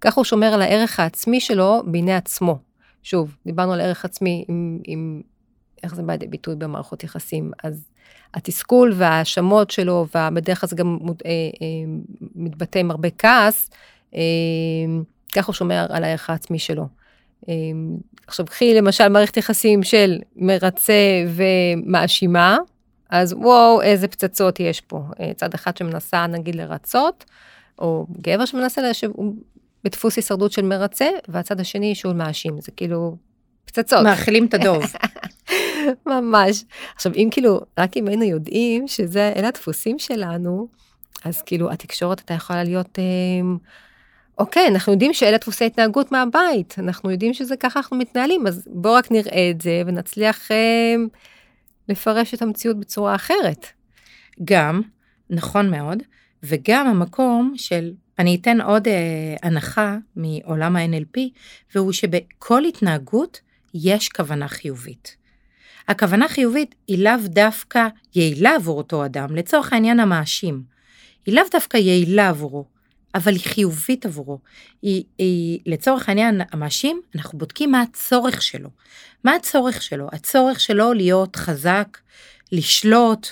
ככה הוא שומר על הערך העצמי שלו בעיני עצמו. שוב, דיברנו על ערך עצמי עם, עם איך זה בא לידי ביטוי במערכות יחסים. אז התסכול וההאשמות שלו, ובדרך כלל זה גם אה, אה, מתבטא עם הרבה כעס, אה, ככה הוא שומר על הערך העצמי שלו. אמ, עכשיו, קחי למשל מערכת יחסים של מרצה ומאשימה, אז וואו, איזה פצצות יש פה. אה, צד אחד שמנסה נגיד לרצות, או גבר שמנסה, שהוא בדפוס הישרדות של מרצה, והצד השני שהוא מאשים, זה כאילו פצצות. מאכילים את הדוב. ממש. עכשיו, אם כאילו, רק אם היינו יודעים שזה, אלה הדפוסים שלנו, אז כאילו התקשורת הייתה יכולה להיות... אה, אוקיי, אנחנו יודעים שאלה דפוסי התנהגות מהבית, אנחנו יודעים שזה ככה אנחנו מתנהלים, אז בואו רק נראה את זה ונצליח אה, לפרש את המציאות בצורה אחרת. גם, נכון מאוד, וגם המקום של, אני אתן עוד אה, הנחה מעולם ה-NLP, והוא שבכל התנהגות יש כוונה חיובית. הכוונה חיובית היא לאו דווקא יעילה עבור אותו אדם, לצורך העניין המאשים. היא לאו דווקא יעילה עבורו. אבל היא חיובית עבורו. היא, היא לצורך העניין המאשים, אנחנו בודקים מה הצורך שלו. מה הצורך שלו? הצורך שלו להיות חזק, לשלוט.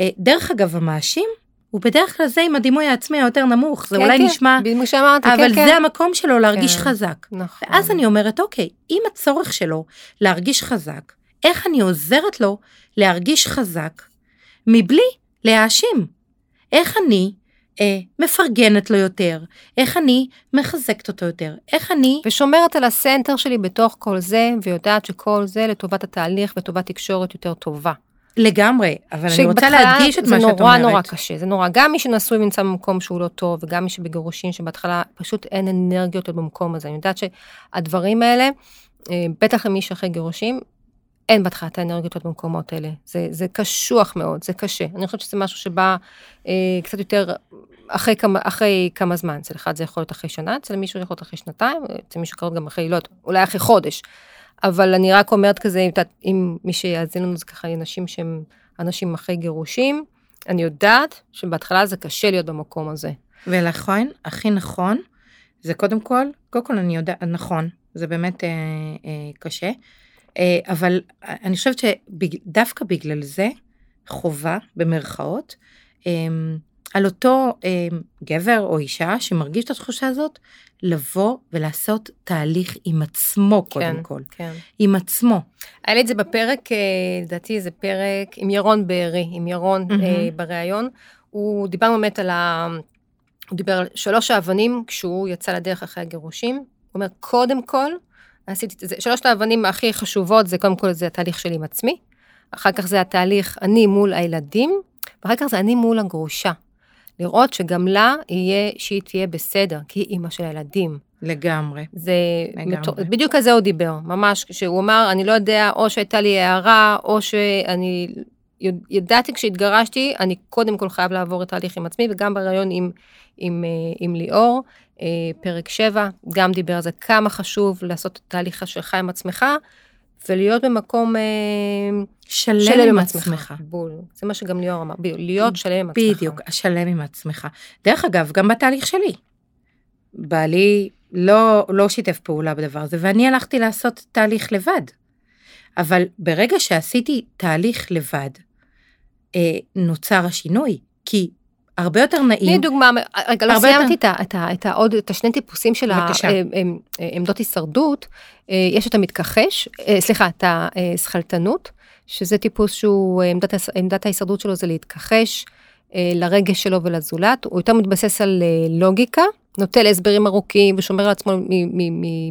אה, דרך אגב, המאשים הוא בדרך כלל זה עם הדימוי העצמי היותר נמוך, זה כן, אולי כן, נשמע, בדיוק שאמרתי, אבל כן, זה כן. המקום שלו להרגיש כן, חזק. נכון. ואז אני אומרת, אוקיי, אם הצורך שלו להרגיש חזק, איך אני עוזרת לו להרגיש חזק מבלי להאשים? איך אני אה, מפרגנת לו יותר, איך אני מחזקת אותו יותר, איך אני... ושומרת על הסנטר שלי בתוך כל זה, ויודעת שכל זה לטובת התהליך וטובת תקשורת יותר טובה. לגמרי, אבל אני רוצה להדגיש את מה שאת אומרת. זה נורא נורא קשה, זה נורא, גם מי שנשוי ונמצא במקום שהוא לא טוב, וגם מי שבגירושין שבהתחלה פשוט אין אנרגיות במקום הזה. אני יודעת שהדברים האלה, אה, בטח למי שאחרי גירושים, אין בהתחלה את האנרגיות במקומות האלה. זה, זה קשוח מאוד, זה קשה. אני חושבת שזה משהו שבא אה, קצת יותר אחרי כמה, אחרי כמה זמן. אצל אחד זה יכול להיות אחרי שנה, אצל מישהו זה יכול להיות אחרי שנתיים, אצל מישהו קרוב גם אחרי, לא יודעת, אולי אחרי חודש. אבל אני רק אומרת כזה, אם, אם מי שיאזין לנו זה ככה אנשים שהם אנשים אחרי גירושים, אני יודעת שבהתחלה זה קשה להיות במקום הזה. ולכן, הכי נכון, זה קודם כל, קודם כל אני יודעת, נכון, זה באמת אה, אה, קשה. אה, אבל אני חושבת שדווקא בגלל זה חובה במרכאות אמ, על אותו אה, גבר או אישה שמרגיש את התחושה הזאת, לבוא ולעשות תהליך עם עצמו קודם כן, כל. כן. עם עצמו. היה לי את זה בפרק, אה, לדעתי זה פרק עם ירון בארי, עם ירון. אה, בריאיון. הוא דיבר באמת על ה... הוא דיבר על שלוש האבנים כשהוא יצא לדרך אחרי הגירושים. הוא אומר, קודם כל, עשיתי את זה, שלושת האבנים הכי חשובות זה קודם כל זה התהליך שלי עם עצמי, אחר כך זה התהליך אני מול הילדים, ואחר כך זה אני מול הגרושה. לראות שגם לה יהיה, שהיא תהיה בסדר, כי היא אימא של הילדים. לגמרי. זה לגמרי. מטור... בדיוק על זה הוא דיבר, ממש, כשהוא אמר, אני לא יודע, או שהייתה לי הערה, או שאני יד- ידעתי כשהתגרשתי, אני קודם כל חייב לעבור את תהליך עם עצמי, וגם בריאיון עם, עם, אה, עם ליאור, פרק 7, גם דיבר על זה, כמה חשוב לעשות את התהליך שלך עם עצמך, ולהיות במקום אה, שלם עם עצמך. בול. זה מה שגם ליאור אמר, בדיוק, להיות שלם עם עצמך. בדיוק, השלם עם עצמך. דרך אגב, גם בתהליך שלי. בעלי לא, לא שיתף פעולה בדבר הזה, ואני הלכתי לעשות תהליך לבד. אבל ברגע שעשיתי תהליך לבד, אה, נוצר השינוי. כי הרבה יותר תני נעים, דוגמה, רגע, לא סיימתי יותר- את ה- את ה- את השני טיפוסים של. העמדות הישרדות. אה, יש את המתכחש, אה, סליחה, את השכלתנות, שזה טיפוס שהוא, אה, עמדת עמדת ההישרדות שלו זה להתכחש אה, לרגש שלו ולזולת. הוא יותר מתבסס על אה, לוגיקה, נוטה להסברים ארוכים ושומר על עצמו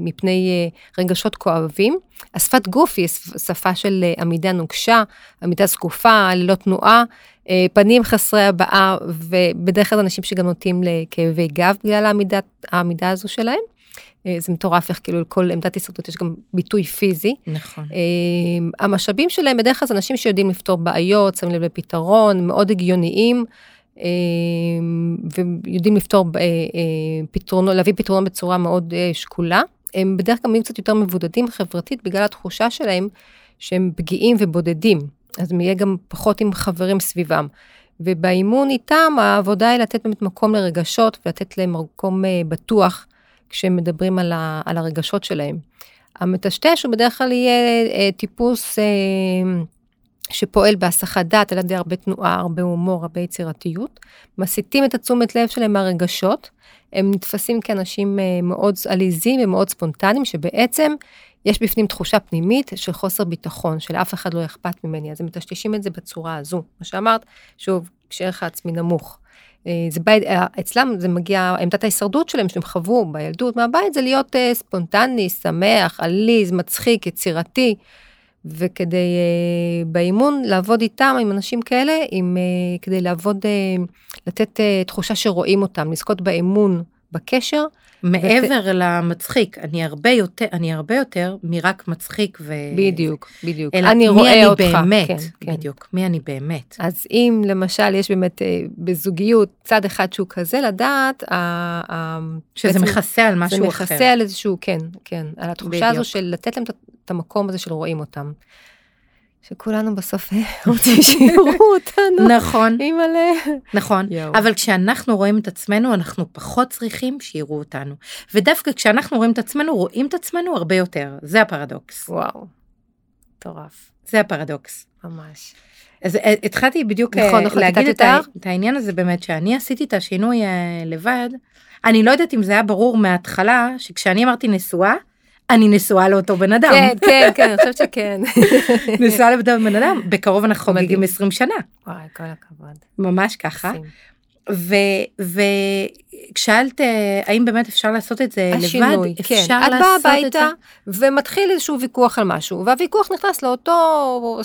מפני אה, רגשות כואבים. השפת גוף היא שפ- שפה של אה, עמידה נוקשה, עמידה זקופה, ללא תנועה. אה, פנים חסרי הבעה, ובדרך כלל אנשים שגם נוטים לכאבי גב בגלל העמידה, העמידה הזו שלהם. אה, זה מטורף איך כאילו לכל עמדת הישרדות יש גם ביטוי פיזי. נכון, אה, המשאבים שלהם בדרך כלל זה אנשים שיודעים לפתור בעיות, שמים לב לפתרון, מאוד הגיוניים, ויודעים לפתור פתרונות, להביא פתרונות בצורה מאוד שקולה. הם בדרך כלל נהיים קצת יותר מבודדים חברתית בגלל התחושה שלהם שהם פגיעים ובודדים, אז יהיה גם פחות עם חברים סביבם. ובאימון איתם העבודה היא לתת באמת מקום לרגשות ולתת להם מקום אה, בטוח כשהם מדברים על, ה, על הרגשות שלהם. המטשטש הוא בדרך כלל יהיה אה, טיפוס אה, שפועל בהסחת דעת על ידי הרבה תנועה, הרבה הומור, הרבה יצירתיות. מסיטים את התשומת לב שלהם מהרגשות. הם נתפסים כאנשים אה, מאוד עליזים ומאוד ספונטניים, שבעצם יש בפנים תחושה פנימית של חוסר ביטחון, שלאף אחד לא אכפת ממני, אז הם מטשטשים את זה בצורה הזו. מה שאמרת, שוב, כשערך העצמי נמוך. אה, זה בית, אה, אצלם זה מגיע, עמדת ההישרדות שלהם, שהם חוו בילדות מהבית, זה להיות אה, ספונטני, שמח, עליז, מצחיק, יצירתי. וכדי אה, באימון לעבוד איתם, עם אנשים כאלה, עם, אה, כדי לעבוד, אה, לתת אה, תחושה שרואים אותם, לזכות באמון, בקשר. מעבר למצחיק, אני הרבה יותר, אני הרבה יותר מרק מצחיק ו... בדיוק, בדיוק. אלא אני רואה אני אותך. באמת, כן, כן. בדיוק, מי אני באמת. אז אם למשל יש באמת אה, בזוגיות צד אחד שהוא כזה, לדעת, שזה בעצם מכסה על משהו זה אחר. מכסה על איזשהו, כן, כן, על התחושה בדיוק. הזו של לתת להם את המקום הזה של רואים אותם. שכולנו בסוף אה, רוצים שיראו אותנו. נכון, אימא'לה. נכון. אבל כשאנחנו רואים את עצמנו, אנחנו פחות צריכים שיראו אותנו. ודווקא כשאנחנו רואים את עצמנו, רואים את עצמנו הרבה יותר. זה הפרדוקס. וואו. מטורף, זה הפרדוקס. ממש. אז אה, התחלתי בדיוק נכון, אה, נכון, להגיד את, ה-. את העניין הזה באמת, שאני עשיתי את השינוי לבד. אני לא יודעת אם זה היה ברור מההתחלה, שכשאני אמרתי נשואה, אני נשואה לאותו בן אדם. כן, כן, כן, אני חושבת שכן. נשואה לאותו בן אדם, בקרוב אנחנו חוגגים מדהים. 20 שנה. וואי, כל הכבוד. ממש ככה. וכשאלת אה, האם באמת אפשר לעשות את זה השינוי, לבד, כן. אפשר את באה לעשות את זה. הביתה ומתחיל איזשהו ויכוח על משהו, והוויכוח נכנס לאותו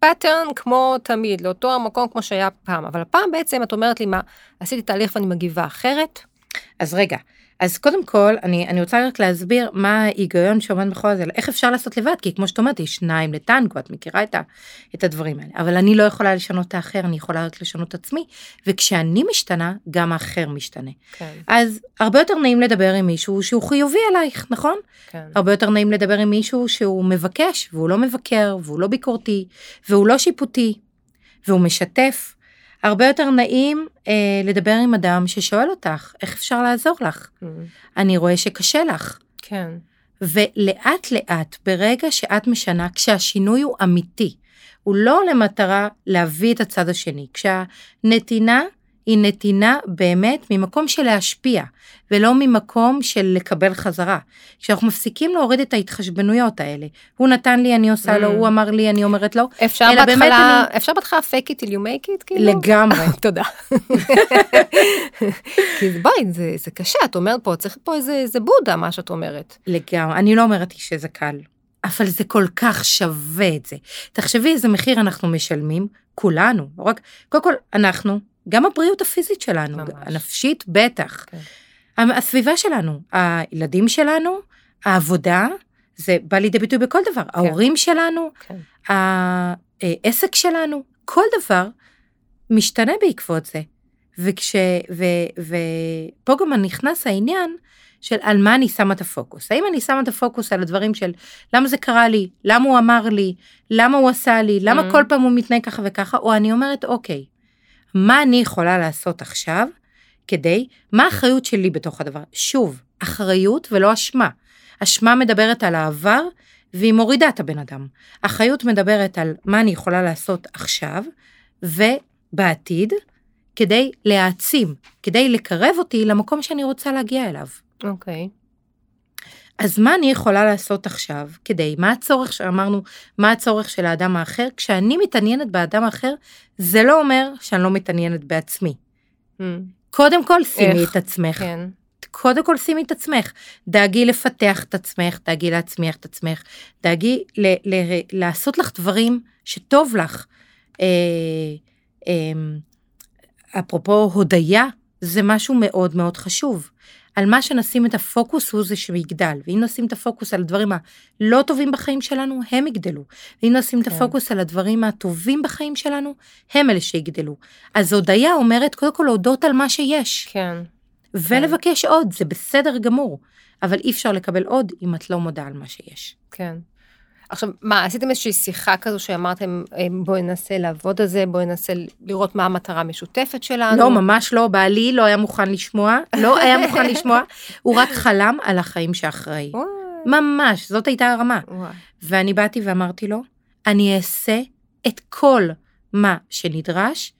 pattern כמו תמיד, לאותו המקום כמו שהיה פעם, אבל הפעם בעצם את אומרת לי מה, עשיתי תהליך ואני מגיבה אחרת, אז רגע, אז קודם כל אני, אני רוצה רק להסביר מה ההיגיון שעומד מאחורי זה, איך אפשר לעשות לבד, כי כמו שאת אומרת, יש שניים לטנגו, את מכירה את, ה, את הדברים האלה, אבל אני לא יכולה לשנות את האחר, אני יכולה רק לשנות את עצמי, וכשאני משתנה, גם האחר משתנה. כן, אז הרבה יותר נעים לדבר עם מישהו שהוא חיובי אלייך, נכון? כן, הרבה יותר נעים לדבר עם מישהו שהוא מבקש, והוא לא מבקר, והוא לא ביקורתי, והוא לא שיפוטי, והוא משתף. הרבה יותר נעים אה, לדבר עם אדם ששואל אותך, איך אפשר לעזור לך? Mm, אני רואה שקשה לך. כן, ולאט לאט, ברגע שאת משנה, כשהשינוי הוא אמיתי, הוא לא למטרה להביא את הצד השני, כשהנתינה היא נתינה באמת ממקום של להשפיע, ולא ממקום של לקבל חזרה. כשאנחנו מפסיקים להוריד את ההתחשבנויות האלה, הוא נתן לי, אני עושה לו, Mm. הוא אמר לי, אני אומרת לו, אפשר אלא באמת בהתחלה, אני- אפשר בהתחלה fake it till you make it, כאילו? לגמרי. תודה. כי בואי, זה, זה קשה, את אומרת פה, צריך פה איזה, איזה בודה, מה שאת אומרת. לגמרי, אני לא אומרת שזה קל, אבל זה כל כך שווה את זה. תחשבי איזה מחיר אנחנו משלמים, כולנו, לא רק, קודם כל, אנחנו, גם הבריאות הפיזית שלנו, ממש. הנפשית בטח, כן. הסביבה שלנו, הילדים שלנו, העבודה, זה בא לידי ביטוי בכל דבר, ההורים שלנו, כן. העסק שלנו, כל דבר משתנה בעקבות זה. וכש... ו... ופה גם נכנס העניין של על מה אני שמה את הפוקוס. האם אני שמה את הפוקוס על הדברים של למה זה קרה לי, למה הוא אמר לי, למה הוא עשה לי, למה Mhm. כל פעם הוא מתנהג ככה וככה, או אני אומרת, אוקיי, מה אני יכולה לעשות עכשיו כדי, מה האחריות שלי בתוך הדבר? שוב, אחריות ולא אשמה. אשמה מדברת על העבר והיא מורידה את הבן אדם. אחריות מדברת על מה אני יכולה לעשות עכשיו ובעתיד כדי להעצים, כדי לקרב אותי למקום שאני רוצה להגיע אליו. אוקיי. אז מה אני יכולה לעשות עכשיו כדי, מה הצורך שאמרנו, מה הצורך של האדם האחר? כשאני מתעניינת באדם האחר, זה לא אומר שאני לא מתעניינת בעצמי. Mm, קודם כל שימי? את עצמך. כן. קודם כל שימי את עצמך. דאגי לפתח את עצמך, דאגי להצמיח את עצמך, דאגי ל- ל- לעשות לך דברים שטוב לך. אה, אה, אפרופו הודיה, זה משהו מאוד מאוד חשוב. על מה שנשים את הפוקוס הוא זה שיגדל, ואם נשים את הפוקוס על הדברים הלא טובים בחיים שלנו, הם יגדלו. ואם נשים את כן. הפוקוס על הדברים הטובים בחיים שלנו, הם אלה שיגדלו. אז הודיה אומרת קודם כל להודות על מה שיש. כן. ולבקש עוד, זה בסדר גמור, אבל אי אפשר לקבל עוד אם את לא מודה על מה שיש. כן. עכשיו, מה, עשיתם איזושהי שיחה כזו שאמרתם, אה, בואי ננסה לעבוד על זה, בואי ננסה לראות מה המטרה המשותפת שלנו? לא, ממש לא, בעלי לא היה מוכן לשמוע, לא היה מוכן לשמוע, הוא רק חלם על החיים שאחראי. ממש, זאת הייתה הרמה. ואני באתי ואמרתי לו, אני אעשה את כל מה שנדרש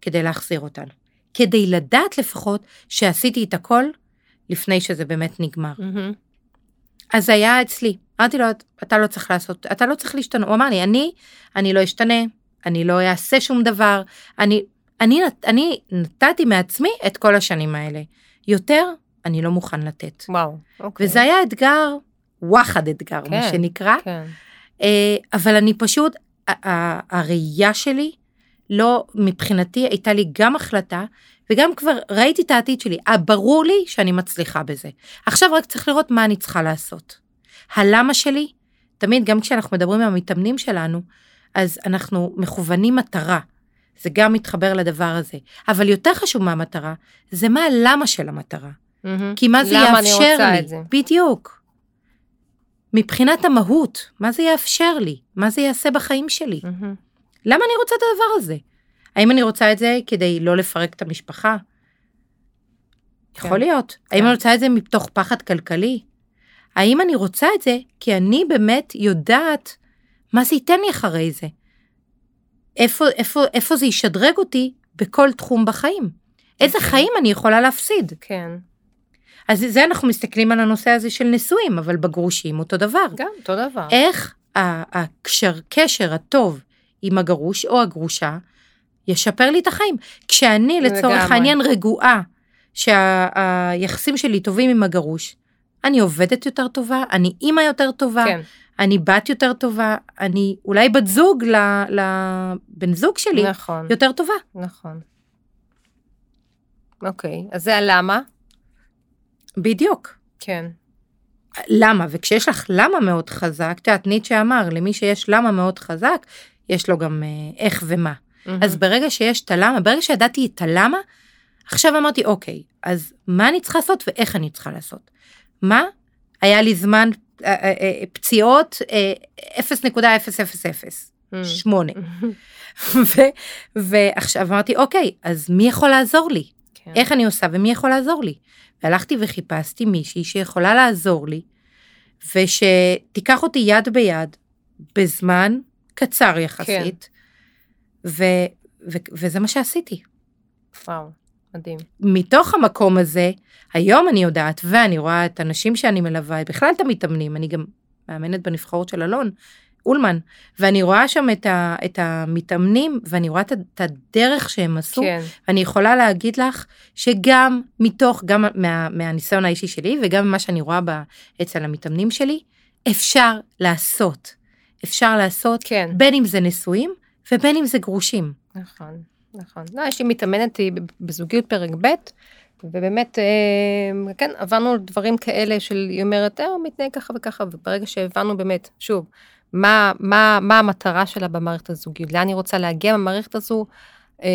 כדי להחזיר אותנו. כדי לדעת לפחות שעשיתי את הכל לפני שזה באמת נגמר. אז זה היה אצלי. אמרתי לו, אתה לא צריך לעשות, אתה לא צריך להשתנות. הוא אמר לי, אני, אני לא אשתנה, אני לא אעשה שום דבר, אני, אני, אני נתתי מעצמי את כל השנים האלה. יותר, אני לא מוכן לתת. וואו, אוקיי. וזה היה אתגר, וואחד אתגר, מה כן, שנקרא. כן. אה, אבל אני פשוט, הראייה שלי, לא, מבחינתי הייתה לי גם החלטה, וגם כבר ראיתי את העתיד שלי. אה, ברור לי שאני מצליחה בזה. עכשיו רק צריך לראות מה אני צריכה לעשות. הלמה שלי, תמיד, גם כשאנחנו מדברים עם המתאמנים שלנו, אז אנחנו מכוונים מטרה. זה גם מתחבר לדבר הזה. אבל יותר חשוב מהמטרה, זה מה הלמה של המטרה. מהמם. כי מה זה יאפשר לי? את זה? בדיוק. מבחינת המהות, מה זה יאפשר לי? מה זה יעשה בחיים שלי? מהמם. למה אני רוצה את הדבר הזה? האם אני רוצה את זה כדי לא לפרק את המשפחה? כן. יכול להיות. כן. האם אני רוצה את זה מתוך פחד כלכלי? האם אני רוצה את זה כי אני באמת יודעת מה זה ייתן לי אחרי זה? איפה, איפה, איפה זה ישדרג אותי בכל תחום בחיים? איזה אוקיי. חיים אני יכולה להפסיד? כן. אז זה אנחנו מסתכלים על הנושא הזה של נשואים, אבל בגרושים אותו דבר. גם, אותו דבר. איך הקשר, קשר הטוב עם הגרוש או הגרושה ישפר לי את החיים. כשאני לצורך. העניין רגועה שהיחסים שלי טובים עם הגרוש, אני עובדת יותר טובה, אני אימא יותר טובה, כן, אני בת יותר טובה, אני אולי בת זוג לבן זוג שלי נכון, יותר טובה. נכון. אוקיי, אז זה הלמה? בדיוק. כן. למה? וכשיש לך למה מאוד חזק, את יודעת, ניטשה אמר, למי שיש למה מאוד חזק, יש לו גם אה, איך ומה. אז ברגע שיש את הלמה, ברגע שידעתי את הלמה, עכשיו אמרתי, אוקיי, אז מה אני צריכה לעשות ואיך אני צריכה לעשות? מה? היה לי זמן אה, אה, אה, פציעות אה, 0.000, מהמם. 8. ו- ועכשיו אמרתי, אוקיי, אז מי יכול לעזור לי? כן. איך אני עושה ומי יכול לעזור לי? והלכתי וחיפשתי מישהי שיכולה לעזור לי, ושתיקח אותי יד ביד בזמן קצר יחסית, ו- ו- וזה מה שעשיתי. וואו. מדהים. מתוך המקום הזה, היום אני יודעת, ואני רואה את הנשים שאני מלווה, בכלל את המתאמנים, אני גם מאמנת בנבחרות של אלון, אולמן, ואני רואה שם את, ה, את המתאמנים, ואני רואה את, את הדרך שהם עשו, כן. ואני יכולה להגיד לך שגם מתוך, גם מה, מהניסיון האישי שלי, וגם ממה שאני רואה ב, אצל המתאמנים שלי, אפשר לעשות. אפשר לעשות, כן. בין אם זה נשואים, ובין אם זה גרושים. נכון, נכון. לא, יש לי מתאמנת בזוגיות פרק ב', ובאמת, אה, כן, עברנו דברים כאלה של, היא אומרת, אה, הוא מתנהג ככה וככה, וברגע שהבנו באמת, שוב, מה, מה, מה המטרה שלה במערכת הזוגית, לאן היא רוצה להגיע במערכת הזו, אה,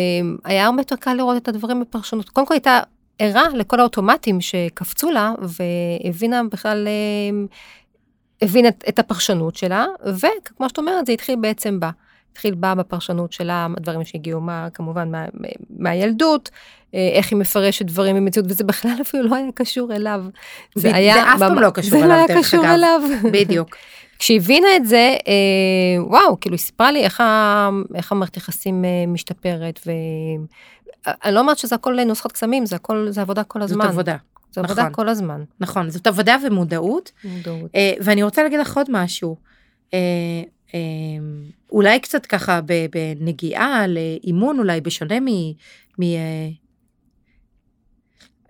היה הרבה יותר קל לראות את הדברים בפרשנות. קודם כל הייתה ערה לכל האוטומטים שקפצו לה, והבינה בכלל, אה, הבינה את, את הפרשנות שלה, וכמו שאת אומרת, זה התחיל בעצם בה. התחיל בה בפרשנות שלה, דברים שהגיעו מה, כמובן מה, מהילדות, איך היא מפרשת דברים במציאות, וזה בכלל אפילו לא היה קשור אליו. זה, היה... זה אף פעם לא קשור אליו, דרך אגב. זה לא היה קשור אליו. בדיוק. כשהיא הבינה את זה, אה, וואו, כאילו היא סיפרה לי איך, איך המערכת יחסים אה, משתפרת, ואני לא אומרת שזה הכל נוסחת קסמים, זה הכל, זה עבודה כל הזמן. זאת עבודה. זו עבודה נכון. כל הזמן. נכון, זאת עבודה ומודעות. מודעות. אה, ואני רוצה להגיד לך עוד משהו. אה, אה, אולי קצת ככה בנגיעה לאימון, אולי בשונה מ... מ אה,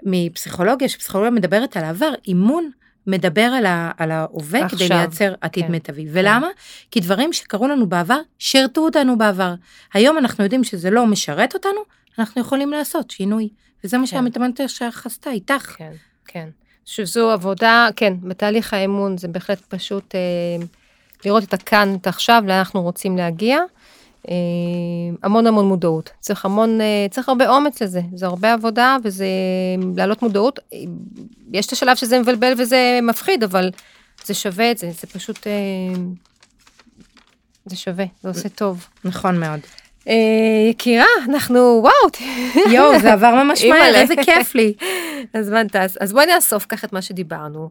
מפסיכולוגיה, שפסיכולוגיה מדברת על העבר, אימון מדבר על, ה, על ההווה עכשיו, כדי לייצר עתיד כן, מיטבי. כן. ולמה? כי דברים שקרו לנו בעבר, שירתו אותנו בעבר. היום אנחנו יודעים שזה לא משרת אותנו, אנחנו יכולים לעשות שינוי. וזה מה כן. שהמתאמנת שלך עשתה איתך. כן, כן. שזו עבודה, כן, בתהליך האמון זה בהחלט פשוט אה, לראות את הכאן, את עכשיו, לאן אנחנו רוצים להגיע. אה, המון המון מודעות. צריך המון, אה, צריך הרבה אומץ לזה, זה הרבה עבודה וזה להעלות מודעות. יש את השלב שזה מבלבל וזה מפחיד, אבל זה שווה את זה, זה פשוט, אה, זה שווה, זה עושה טוב. נכון מאוד. יקירה, אנחנו, וואו. יואו, זה עבר ממש מהר, איזה כיף לי. הזמן טס. אז בואי נאסוף ככה את מה שדיברנו.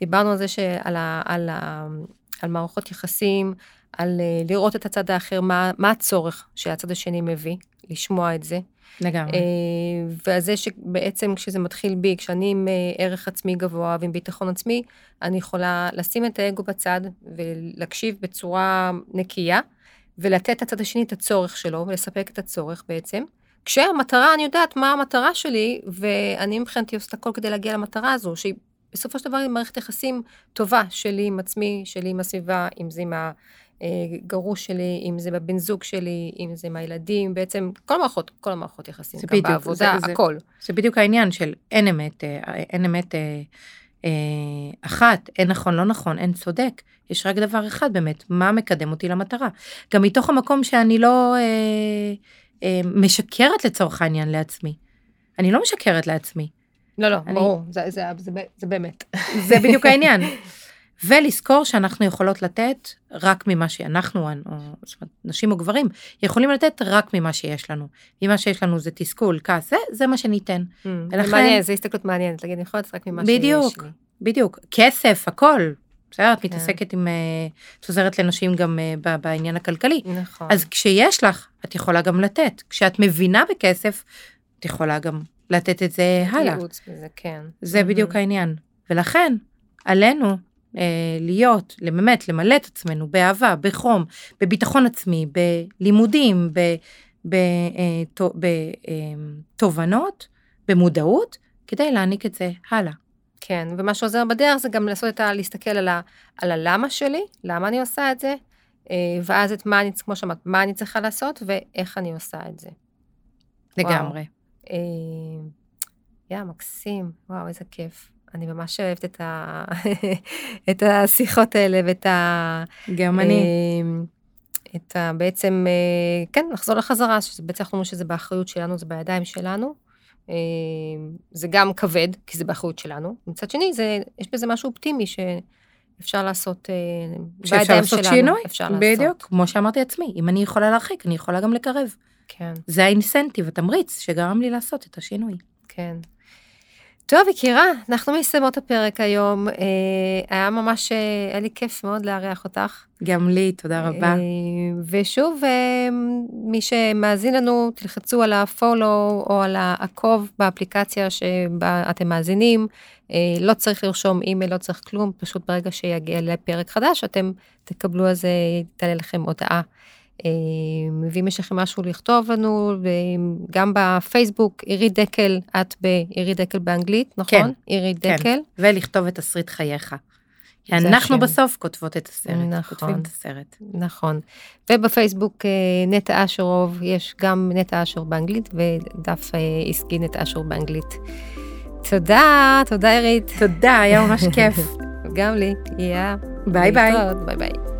דיברנו על זה שעל ה, על מערכות יחסים, על uh, לראות את הצד האחר, מה, מה הצורך שהצד השני מביא, לשמוע את זה. לגמרי. Uh, ועל זה שבעצם כשזה מתחיל בי, כשאני עם uh, ערך עצמי גבוה ועם ביטחון עצמי, אני יכולה לשים את האגו בצד ולהקשיב בצורה נקייה, ולתת לצד השני את הצורך שלו, ולספק את הצורך בעצם. כשהמטרה, אני יודעת מה המטרה שלי, ואני מבחינתי עושה הכל כדי להגיע למטרה הזו, שהיא בסופו של דבר היא מערכת יחסים טובה שלי עם עצמי, שלי עם הסביבה, אם זה עם הגרוש שלי, אם זה בבן זוג שלי, אם זה עם הילדים, בעצם כל המערכות, כל המערכות יחסים, גם בדיוק, בעבודה, זה, הכל. זה, זה בדיוק העניין של אין אמת, אה, אין אמת אה, אה, אחת, אין נכון, לא נכון, אין צודק, יש רק דבר אחד באמת, מה מקדם אותי למטרה. גם מתוך המקום שאני לא אה, אה, משקרת לצורך העניין לעצמי. אני לא משקרת לעצמי. לא, לא, אני... ברור, זה, זה, זה, זה, באמת. זה בדיוק העניין. ולזכור שאנחנו יכולות לתת רק ממה שאנחנו, או זאת אומרת, נשים או גברים, יכולים לתת רק ממה שיש לנו. אם מה שיש לנו זה תסכול, כעס, זה, זה מה שניתן. Mm, ולכן... זה מעניין, זו הסתכלות מעניינת, להגיד, אני יכולה לתת רק ממה בדיוק, שיש לי. בדיוק, כסף, הכל. בסדר, את כן. מתעסקת עם, את עוזרת לנשים גם uh, בעניין הכלכלי. נכון. אז כשיש לך, את יכולה גם לתת. כשאת מבינה בכסף, את יכולה גם לתת את זה הלאה. ייעוץ בזה, כן. זה mm-hmm. בדיוק העניין. ולכן, עלינו אה, להיות, באמת, למלא את עצמנו באהבה, בחום, בביטחון עצמי, בלימודים, בתובנות, אה, במודעות, כדי להעניק את זה הלאה. כן, ומה שעוזר בדרך זה גם לעשות את ה... להסתכל על, ה, על הלמה שלי, למה אני עושה את זה, אה, ואז את מה אני, כמו שאמרת, מה אני צריכה לעשות ואיך אני עושה את זה. לגמרי. וואו, יא, מקסים, וואו, איזה כיף. אני ממש אוהבת את, ה... את השיחות האלה ואת ה... גם אני. אמ, את ה... בעצם, אה, כן, לחזור לחזרה, שבעצם אנחנו אומרים שזה באחריות שלנו, זה בידיים שלנו. אמ, זה גם כבד, כי זה באחריות שלנו. מצד שני, זה, יש בזה משהו אופטימי שאפשר לעשות אה, בידיים לעשות שלנו. שינוי, אפשר לעשות. בדיוק, כמו שאמרתי לעצמי, אם אני יכולה להרחיק, אני יכולה גם לקרב. כן. זה האינסנטיב, התמריץ, שגרם לי לעשות את השינוי. כן. טוב, יקירה, אנחנו מסיימות הפרק היום. אה, היה ממש, אה, היה לי כיף מאוד לארח אותך. גם לי, תודה רבה. אה, ושוב, אה, מי שמאזין לנו, תלחצו על הפולו או על העקוב באפליקציה שבה אתם מאזינים. אה, לא צריך לרשום אימייל, לא צריך כלום, פשוט ברגע שיגיע לפרק חדש, אתם תקבלו על זה, תעלה לכם הודעה. ואם יש לכם משהו לכתוב לנו, גם בפייסבוק, עירית דקל, את בעירית דקל באנגלית, נכון? כן. עירית כן. דקל. ולכתוב את תסריט חייך. אנחנו בסוף כותבות את הסרט, נכון, כותבים את הסרט. נכון. ובפייסבוק נטע אשרוב, יש גם נטע אשר באנגלית ודף עסקי נטע אשר באנגלית. תודה, תודה עירית. תודה, היה ממש כיף. גם לי. ביי ביי. ביי ביי.